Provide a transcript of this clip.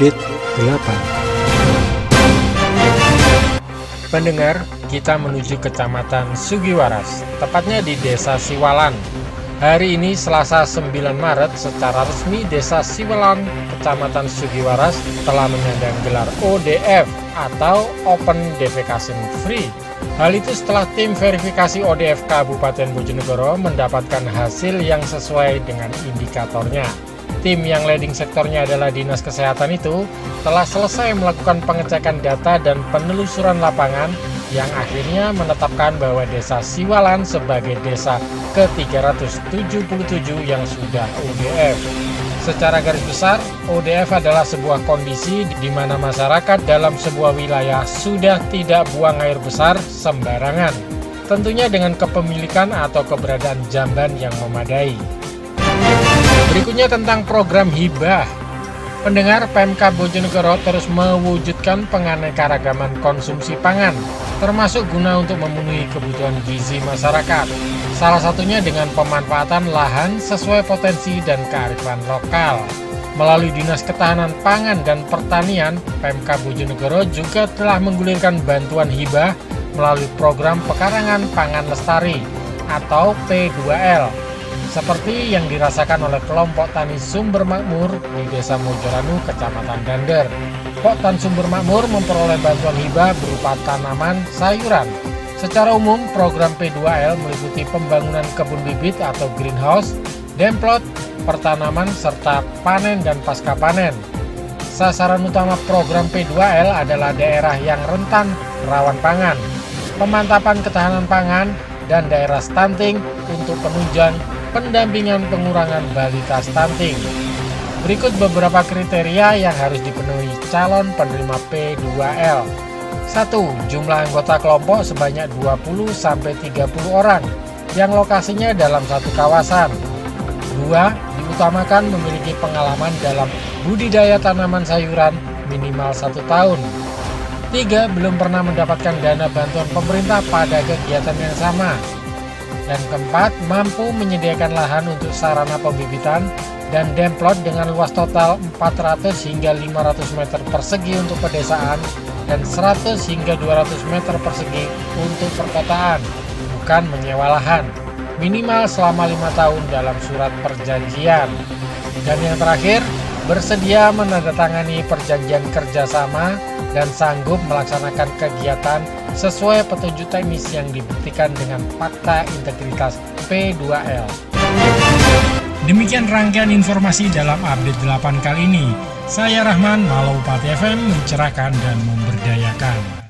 update 8. Pendengar, kita menuju Kecamatan Sugiwaras, tepatnya di Desa Siwalan. Hari ini Selasa 9 Maret secara resmi Desa Siwalan, Kecamatan Sugiwaras telah menyandang gelar ODF atau Open Defecation Free. Hal itu setelah tim verifikasi ODF Kabupaten Bojonegoro mendapatkan hasil yang sesuai dengan indikatornya. Tim yang leading sektornya adalah Dinas Kesehatan itu telah selesai melakukan pengecekan data dan penelusuran lapangan yang akhirnya menetapkan bahwa desa Siwalan sebagai desa ke-377 yang sudah ODF. Secara garis besar, ODF adalah sebuah kondisi di mana masyarakat dalam sebuah wilayah sudah tidak buang air besar sembarangan. Tentunya dengan kepemilikan atau keberadaan jamban yang memadai. Berikutnya tentang program hibah. Pendengar PMK Bojonegoro terus mewujudkan penganekaragaman konsumsi pangan, termasuk guna untuk memenuhi kebutuhan gizi masyarakat. Salah satunya dengan pemanfaatan lahan sesuai potensi dan kearifan lokal. Melalui Dinas Ketahanan Pangan dan Pertanian, PMK Bojonegoro juga telah menggulirkan bantuan hibah melalui program Pekarangan Pangan Lestari atau P2L seperti yang dirasakan oleh kelompok tani Sumber Makmur di Desa Mojoranu, Kecamatan Dander. Tan Sumber Makmur memperoleh bantuan hibah berupa tanaman sayuran. Secara umum, program P2L meliputi pembangunan kebun bibit atau greenhouse, demplot, pertanaman, serta panen dan pasca panen. Sasaran utama program P2L adalah daerah yang rentan rawan pangan, pemantapan ketahanan pangan, dan daerah stunting untuk penunjang pendampingan pengurangan balita stunting. Berikut beberapa kriteria yang harus dipenuhi calon penerima P2L. 1. Jumlah anggota kelompok sebanyak 20-30 orang yang lokasinya dalam satu kawasan. 2. Diutamakan memiliki pengalaman dalam budidaya tanaman sayuran minimal satu tahun. 3. Belum pernah mendapatkan dana bantuan pemerintah pada kegiatan yang sama. Dan keempat, mampu menyediakan lahan untuk sarana pembibitan dan demplot dengan luas total 400 hingga 500 meter persegi untuk pedesaan dan 100 hingga 200 meter persegi untuk perkotaan, bukan menyewa lahan. Minimal selama lima tahun dalam surat perjanjian. Dan yang terakhir, bersedia menandatangani perjanjian kerjasama dan sanggup melaksanakan kegiatan sesuai petunjuk teknis yang dibuktikan dengan fakta integritas P2L. Demikian rangkaian informasi dalam update 8 kali ini. Saya Rahman, Malau Pati FM, mencerahkan dan memberdayakan.